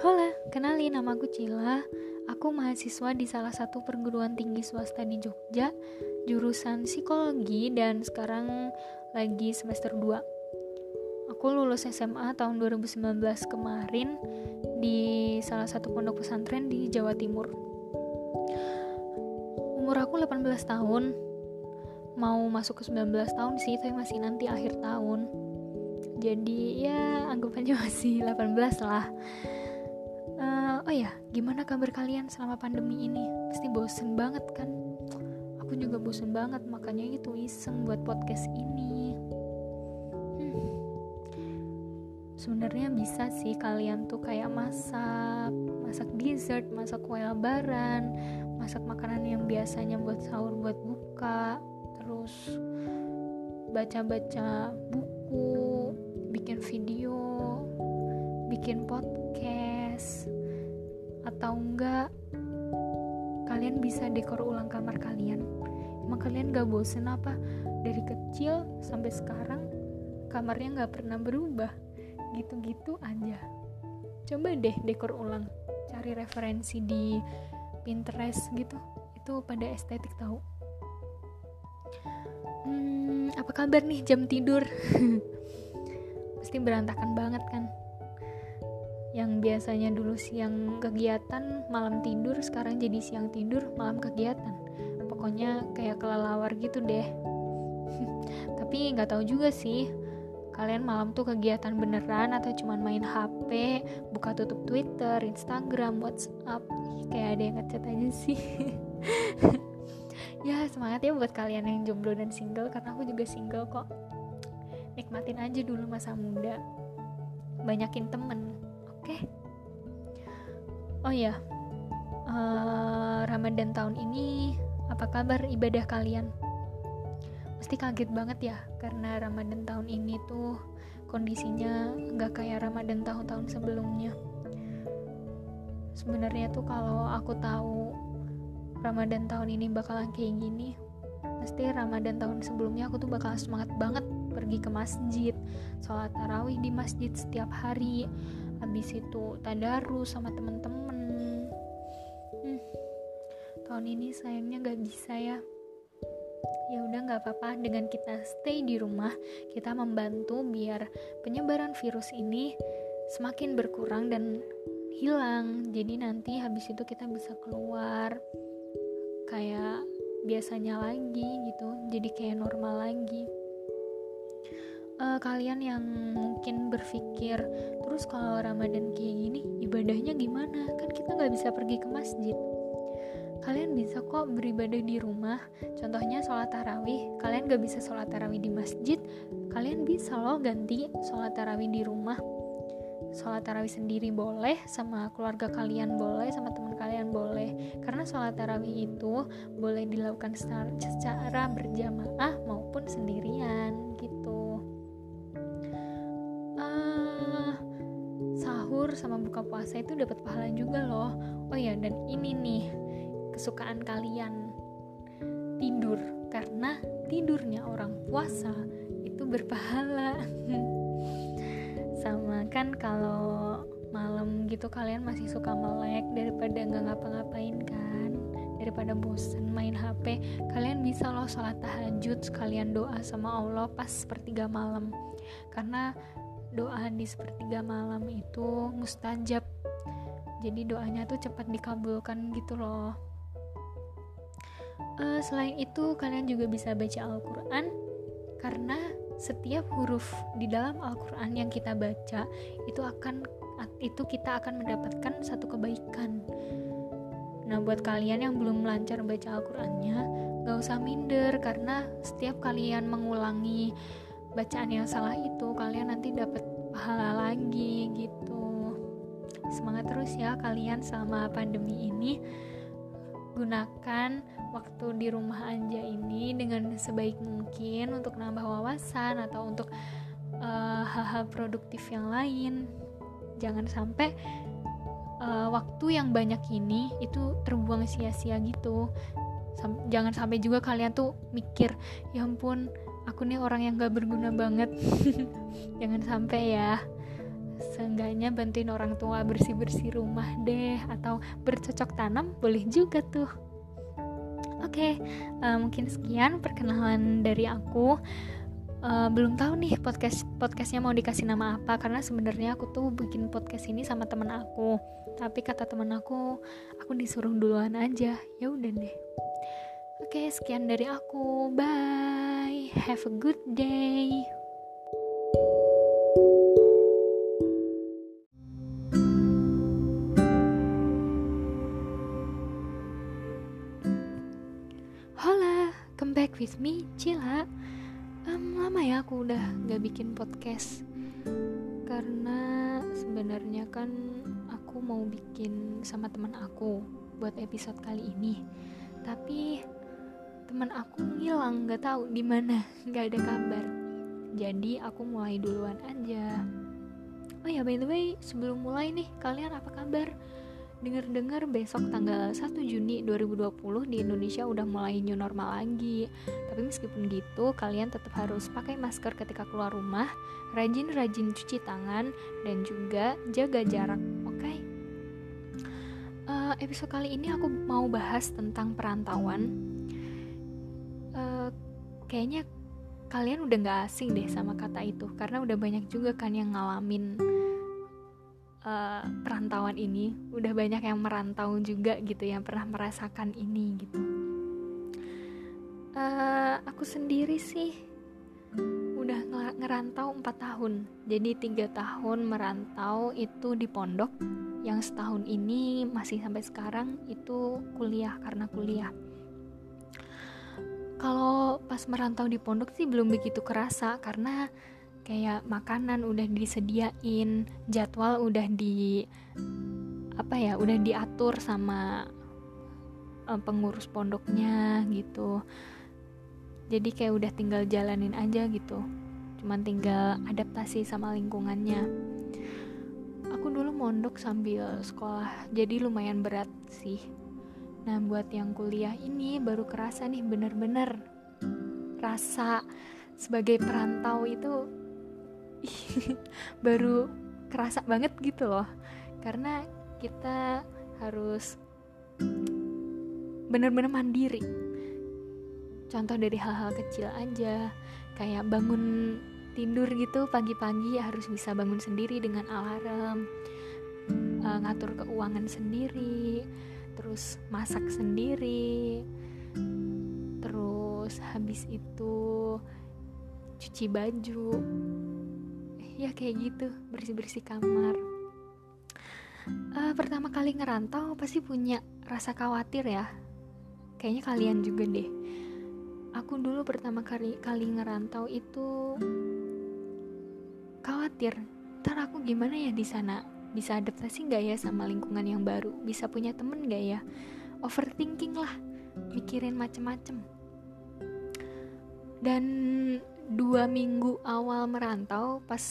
Hola, kenalin nama aku Cila. Aku mahasiswa di salah satu perguruan tinggi swasta di Jogja, jurusan psikologi dan sekarang lagi semester 2. Aku lulus SMA tahun 2019 kemarin di salah satu pondok pesantren di Jawa Timur. Umur aku 18 tahun, mau masuk ke 19 tahun sih, tapi masih nanti akhir tahun. Jadi ya anggap aja masih 18 lah oh ya? Gimana kabar kalian selama pandemi ini? Pasti bosen banget kan? Aku juga bosen banget makanya itu iseng buat podcast ini. Hmm. sebenarnya bisa sih kalian tuh kayak masak masak dessert masak kue lebaran masak makanan yang biasanya buat sahur buat buka terus baca-baca buku bikin video bikin podcast atau enggak kalian bisa dekor ulang kamar kalian. Emang kalian gak bosen apa? Dari kecil sampai sekarang kamarnya gak pernah berubah. Gitu-gitu aja. Coba deh dekor ulang cari referensi di Pinterest gitu. Itu pada estetik tahu hmm, apa kabar nih jam tidur? Pasti berantakan banget kan yang biasanya dulu siang kegiatan malam tidur sekarang jadi siang tidur malam kegiatan. Pokoknya kayak kelelawar gitu deh. Tapi nggak tahu juga sih kalian malam tuh kegiatan beneran atau cuman main HP buka tutup Twitter Instagram WhatsApp? Kayak ada yang ngechat aja sih. Ya semangat ya buat kalian yang jomblo dan single karena aku juga single kok. Nikmatin aja dulu masa muda. Banyakin temen Oke. Okay? Oh ya, uh, Ramadan tahun ini apa kabar ibadah kalian? Pasti kaget banget ya karena Ramadan tahun ini tuh kondisinya nggak kayak Ramadan tahun-tahun sebelumnya. Sebenarnya tuh kalau aku tahu Ramadan tahun ini bakalan kayak gini, pasti Ramadan tahun sebelumnya aku tuh bakal semangat banget pergi ke masjid, sholat tarawih di masjid setiap hari, habis itu tadarus sama temen-temen. Hmm, tahun ini sayangnya gak bisa ya. Ya udah nggak apa-apa. Dengan kita stay di rumah kita membantu biar penyebaran virus ini semakin berkurang dan hilang. Jadi nanti habis itu kita bisa keluar kayak biasanya lagi gitu. Jadi kayak normal lagi uh, kalian yang mungkin berpikir terus kalau Ramadan kayak gini ibadahnya gimana? Kan kita nggak bisa pergi ke masjid. Kalian bisa kok beribadah di rumah contohnya sholat tarawih. Kalian gak bisa sholat tarawih di masjid kalian bisa loh ganti sholat tarawih di rumah. Sholat tarawih sendiri boleh sama keluarga kalian boleh sama teman kalian boleh. Karena sholat tarawih itu boleh dilakukan secara berjamaah maupun sendirian gitu sama buka puasa itu dapat pahala juga loh. Oh ya dan ini nih kesukaan kalian. Tidur karena tidurnya orang puasa itu berpahala. Sama kan kalau malam gitu kalian masih suka melek daripada nggak ngapa-ngapain kan? Daripada bosen main HP kalian bisa loh sholat tahajud sekalian doa sama Allah pas sepertiga malam. Karena doa di sepertiga malam itu mustajab. Jadi doanya tuh cepat dikabulkan gitu loh. Uh, selain itu kalian juga bisa baca Al-Quran karena setiap huruf di dalam Al-Quran yang kita baca itu akan itu kita akan mendapatkan satu kebaikan. Nah buat kalian yang belum lancar baca Al-Qurannya gak usah minder karena setiap kalian mengulangi bacaan yang salah itu kalian nanti dapat pahala lagi gitu. Semangat terus ya kalian selama pandemi ini. Gunakan waktu di rumah aja ini dengan sebaik mungkin untuk nambah wawasan atau untuk eh, hal-hal uh, produktif yang lain. Jangan sampai uh, waktu yang banyak ini itu terbuang sia-sia gitu. Sam jangan sampai juga kalian tuh mikir ya ampun aku nih orang yang gak berguna banget jangan sampai ya seenggaknya bantuin orang tua bersih-bersih rumah deh atau bercocok tanam boleh juga tuh. Oke okay, uh, eh, mungkin sekian perkenalan dari aku. Uh, belum tahu nih podcast podcastnya mau dikasih nama apa karena sebenarnya aku tuh bikin podcast ini sama teman aku. Tapi kata teman aku aku disuruh duluan aja. Ya udah deh. Oke okay, sekian dari aku. Bye. Have a good day come back with me, Cila. Um, lama ya aku udah gak bikin podcast. Karena sebenarnya kan aku mau bikin sama teman aku buat episode kali ini. Tapi teman aku ngilang nggak tahu di mana nggak ada kabar. Jadi aku mulai duluan aja. Oh ya by the way sebelum mulai nih kalian apa kabar Dengar-dengar besok tanggal 1 Juni 2020 di Indonesia udah mulai new normal lagi. Tapi meskipun gitu, kalian tetap harus pakai masker ketika keluar rumah, rajin-rajin cuci tangan, dan juga jaga jarak, oke? Okay? Uh, eh, episode kali ini aku mau bahas tentang perantauan. Uh, kayaknya kalian udah gak asing deh sama kata itu, karena udah banyak juga kan yang ngalamin uh, perantauan ini. Udah banyak yang merantau juga gitu yang pernah merasakan ini gitu. Uh, aku sendiri sih udah ngerantau 4 tahun. Jadi tiga tahun merantau itu di pondok. Yang setahun ini masih sampai sekarang itu kuliah karena kuliah. Kalau pas merantau di pondok sih belum begitu kerasa karena kayak makanan udah disediain jadwal udah di apa ya udah diatur sama um, pengurus pondoknya gitu. Jadi kayak udah tinggal jalanin aja gitu. Cuman tinggal adaptasi sama lingkungannya. Aku dulu mondok sambil sekolah jadi lumayan berat sih. Nah buat yang kuliah ini baru kerasa nih bener-bener rasa sebagai perantau itu baru kerasa banget gitu loh. Karena kita harus bener-bener mandiri. Contoh dari hal-hal kecil aja kayak bangun tidur gitu pagi-pagi harus bisa bangun sendiri dengan alarm uh, ngatur keuangan sendiri terus masak sendiri terus habis itu cuci baju ya kayak gitu. Bersih bersih kamar. Uh, pertama kali ngerantau pasti punya rasa khawatir ya. Kayaknya kalian juga deh. Aku dulu pertama kali kali ngerantau itu khawatir. Ntar aku gimana ya di sana? Bisa adaptasi nggak ya sama lingkungan yang baru? Bisa punya temen nggak ya? Overthinking lah. Mikirin macem-macem. Dan dua minggu awal merantau pas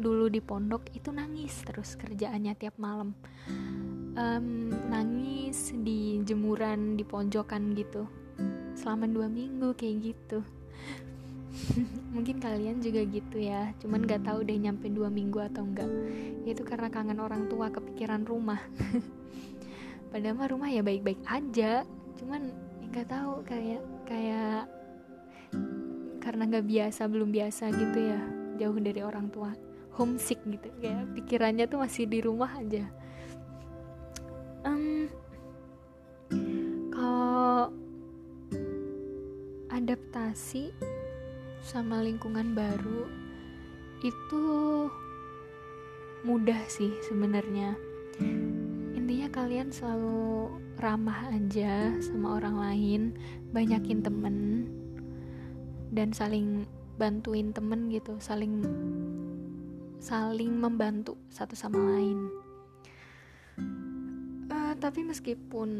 dulu di pondok itu nangis terus kerjaannya tiap malam. Um, nangis di jemuran di pojokan gitu. Selama dua minggu kayak gitu. Mungkin kalian juga gitu ya cuman gak tahu deh nyampe dua minggu atau enggak itu karena kangen orang tua kepikiran rumah. Padahal mah rumah ya baik-baik aja cuman nggak tahu kayak kayak karena nggak biasa belum biasa gitu ya. Jauh dari orang tua. Homesick gitu. Kayak pikirannya tuh masih di rumah aja. Um, kalau adaptasi sama lingkungan baru itu mudah sih sebenarnya. Intinya kalian selalu ramah aja sama orang lain banyakin temen dan saling bantuin temen gitu saling saling membantu satu sama lain. Uh, tapi meskipun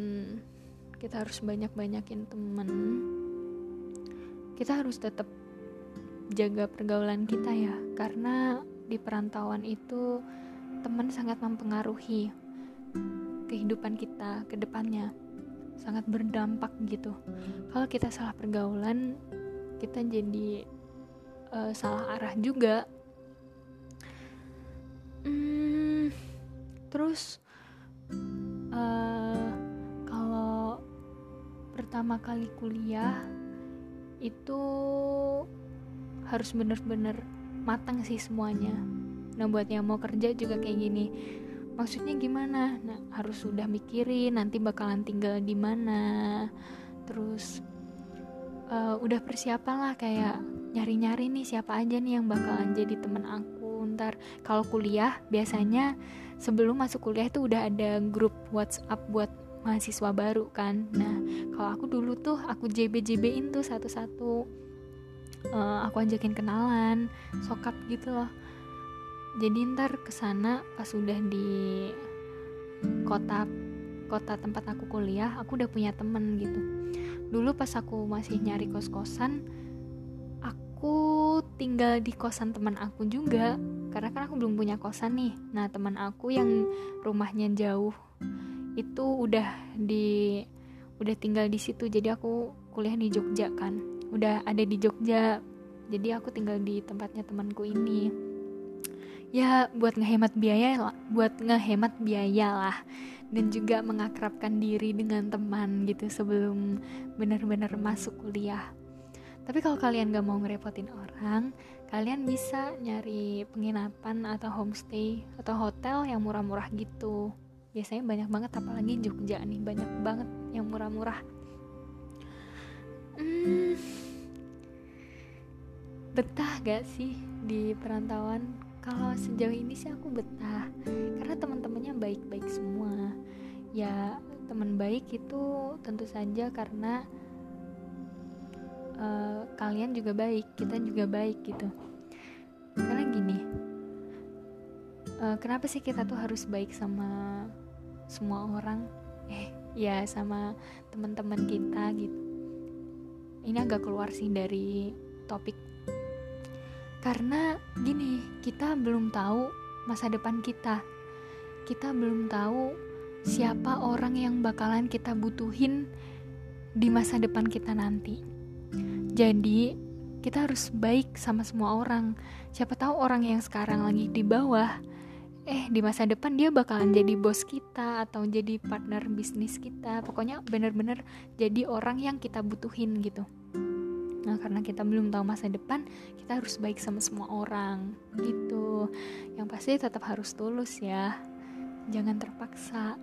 kita harus banyak-banyakin temen kita harus tetap jaga pergaulan kita ya. Karena di perantauan itu teman sangat mempengaruhi kehidupan kita ke depannya sangat berdampak gitu. Kalau kita salah pergaulan kita jadi uh, salah arah juga. Hmm, terus uh, kalau pertama kali kuliah itu harus bener-bener matang sih semuanya. Nah buat yang mau kerja juga kayak gini. Maksudnya gimana? Nah harus sudah mikirin nanti bakalan tinggal di mana. Terus uh, udah persiapan lah kayak nyari-nyari nih siapa aja nih yang bakalan jadi temen aku. Ntar kalau kuliah biasanya sebelum masuk kuliah itu udah ada grup WhatsApp buat mahasiswa baru kan. Nah kalau aku dulu tuh aku JB JB-in tuh satu-satu. Uh, aku ajakin kenalan sokap gitu loh. Jadi ntar ke sana pas udah di kota kota tempat aku kuliah aku udah punya temen gitu dulu pas aku masih nyari kos kosan aku tinggal di kosan teman aku juga. Karena kan aku belum punya kosan nih. Nah teman aku yang rumahnya jauh itu udah di udah tinggal di situ. Jadi aku kuliah di Jogja kan. Udah ada di Jogja. Jadi aku tinggal di tempatnya temanku ini. Ya buat ngehemat biaya lah buat ngehemat biaya lah dan juga mengakrabkan diri dengan teman gitu sebelum benar-benar masuk kuliah. Tapi kalau kalian gak mau ngerepotin orang kalian bisa nyari penginapan atau homestay atau hotel yang murah-murah gitu. Biasanya banyak banget apalagi Jogja nih banyak banget yang murah-murah. Hmm, betah gak sih di perantauan kalau sejauh ini sih aku betah karena teman-temannya baik-baik semua. Ya teman baik itu tentu saja karena uh, kalian juga baik kita juga baik gitu. Karena gini uh, kenapa sih kita tuh harus baik sama semua orang? Eh ya sama teman-teman kita gitu. Ini agak keluar sih dari topik karena gini, kita belum tahu masa depan kita. Kita belum tahu siapa orang yang bakalan kita butuhin di masa depan kita nanti. Jadi, kita harus baik sama semua orang. Siapa tahu orang yang sekarang lagi di bawah, eh di masa depan dia bakalan jadi bos kita atau jadi partner bisnis kita. Pokoknya bener-bener jadi orang yang kita butuhin gitu. Nah, karena kita belum tahu masa depan, kita harus baik sama semua orang, gitu. Yang pasti tetap harus tulus ya, jangan terpaksa.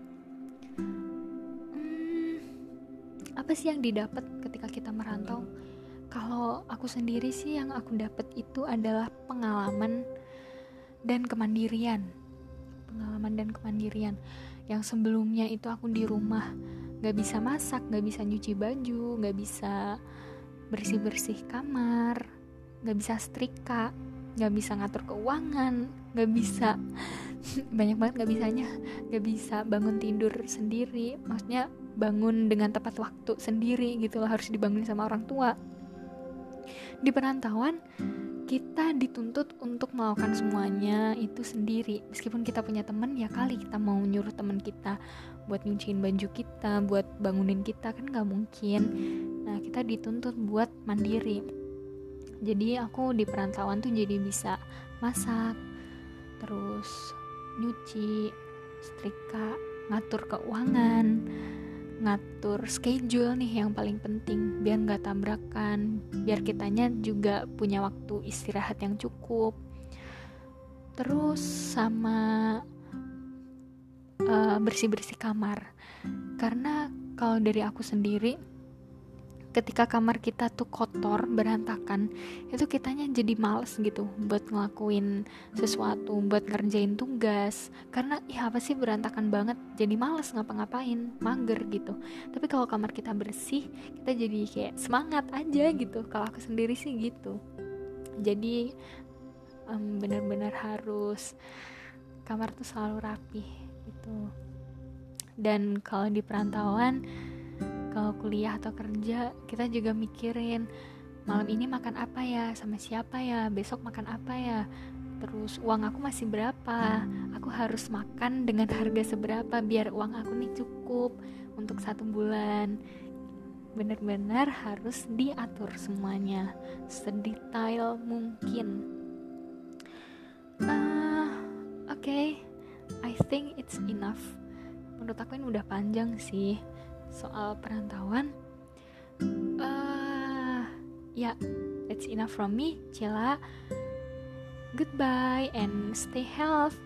Hmm, apa sih yang didapat ketika kita merantau? Kalau aku sendiri sih yang aku dapat itu adalah pengalaman dan kemandirian. Pengalaman dan kemandirian yang sebelumnya itu aku di rumah gak bisa masak, gak bisa nyuci baju, gak bisa bersih-bersih kamar nggak bisa setrika nggak bisa ngatur keuangan nggak bisa. Banyak banget nggak bisanya. Nggak bisa bangun tidur sendiri maksudnya bangun dengan tepat waktu sendiri gitu loh harus dibangun sama orang tua. Di perantauan kita dituntut untuk melakukan semuanya itu sendiri. Meskipun kita punya teman ya kali kita mau nyuruh teman kita buat nyuciin baju kita buat bangunin kita kan nggak mungkin nah kita dituntut buat mandiri. Jadi aku di perantauan tuh jadi bisa masak terus nyuci setrika ngatur keuangan ngatur schedule nih yang paling penting biar nggak tabrakan biar kitanya juga punya waktu istirahat yang cukup. Terus sama uh, bersih-bersih kamar. Karena kalau dari aku sendiri ketika kamar kita tuh kotor berantakan itu kitanya jadi males gitu buat ngelakuin sesuatu buat ngerjain tugas. Karena ya apa sih berantakan banget? Jadi males ngapa-ngapain mager gitu. Tapi kalau kamar kita bersih kita jadi kayak semangat aja gitu. Kalau aku sendiri sih gitu. Jadi um, benar-benar harus kamar tuh selalu rapi gitu. Dan kalau di perantauan kalau kuliah atau kerja kita juga mikirin malam ini makan apa ya? Sama siapa ya? Besok makan apa ya? Terus uang aku masih berapa? Aku harus makan dengan harga seberapa biar uang aku nih cukup untuk satu bulan. Benar-benar harus diatur semuanya sedetail mungkin. Uh, oke. Okay, I think it's enough. Menurut aku ini udah panjang sih soal perantauan uh, ya yeah, that's enough from me. Cila goodbye and stay healthy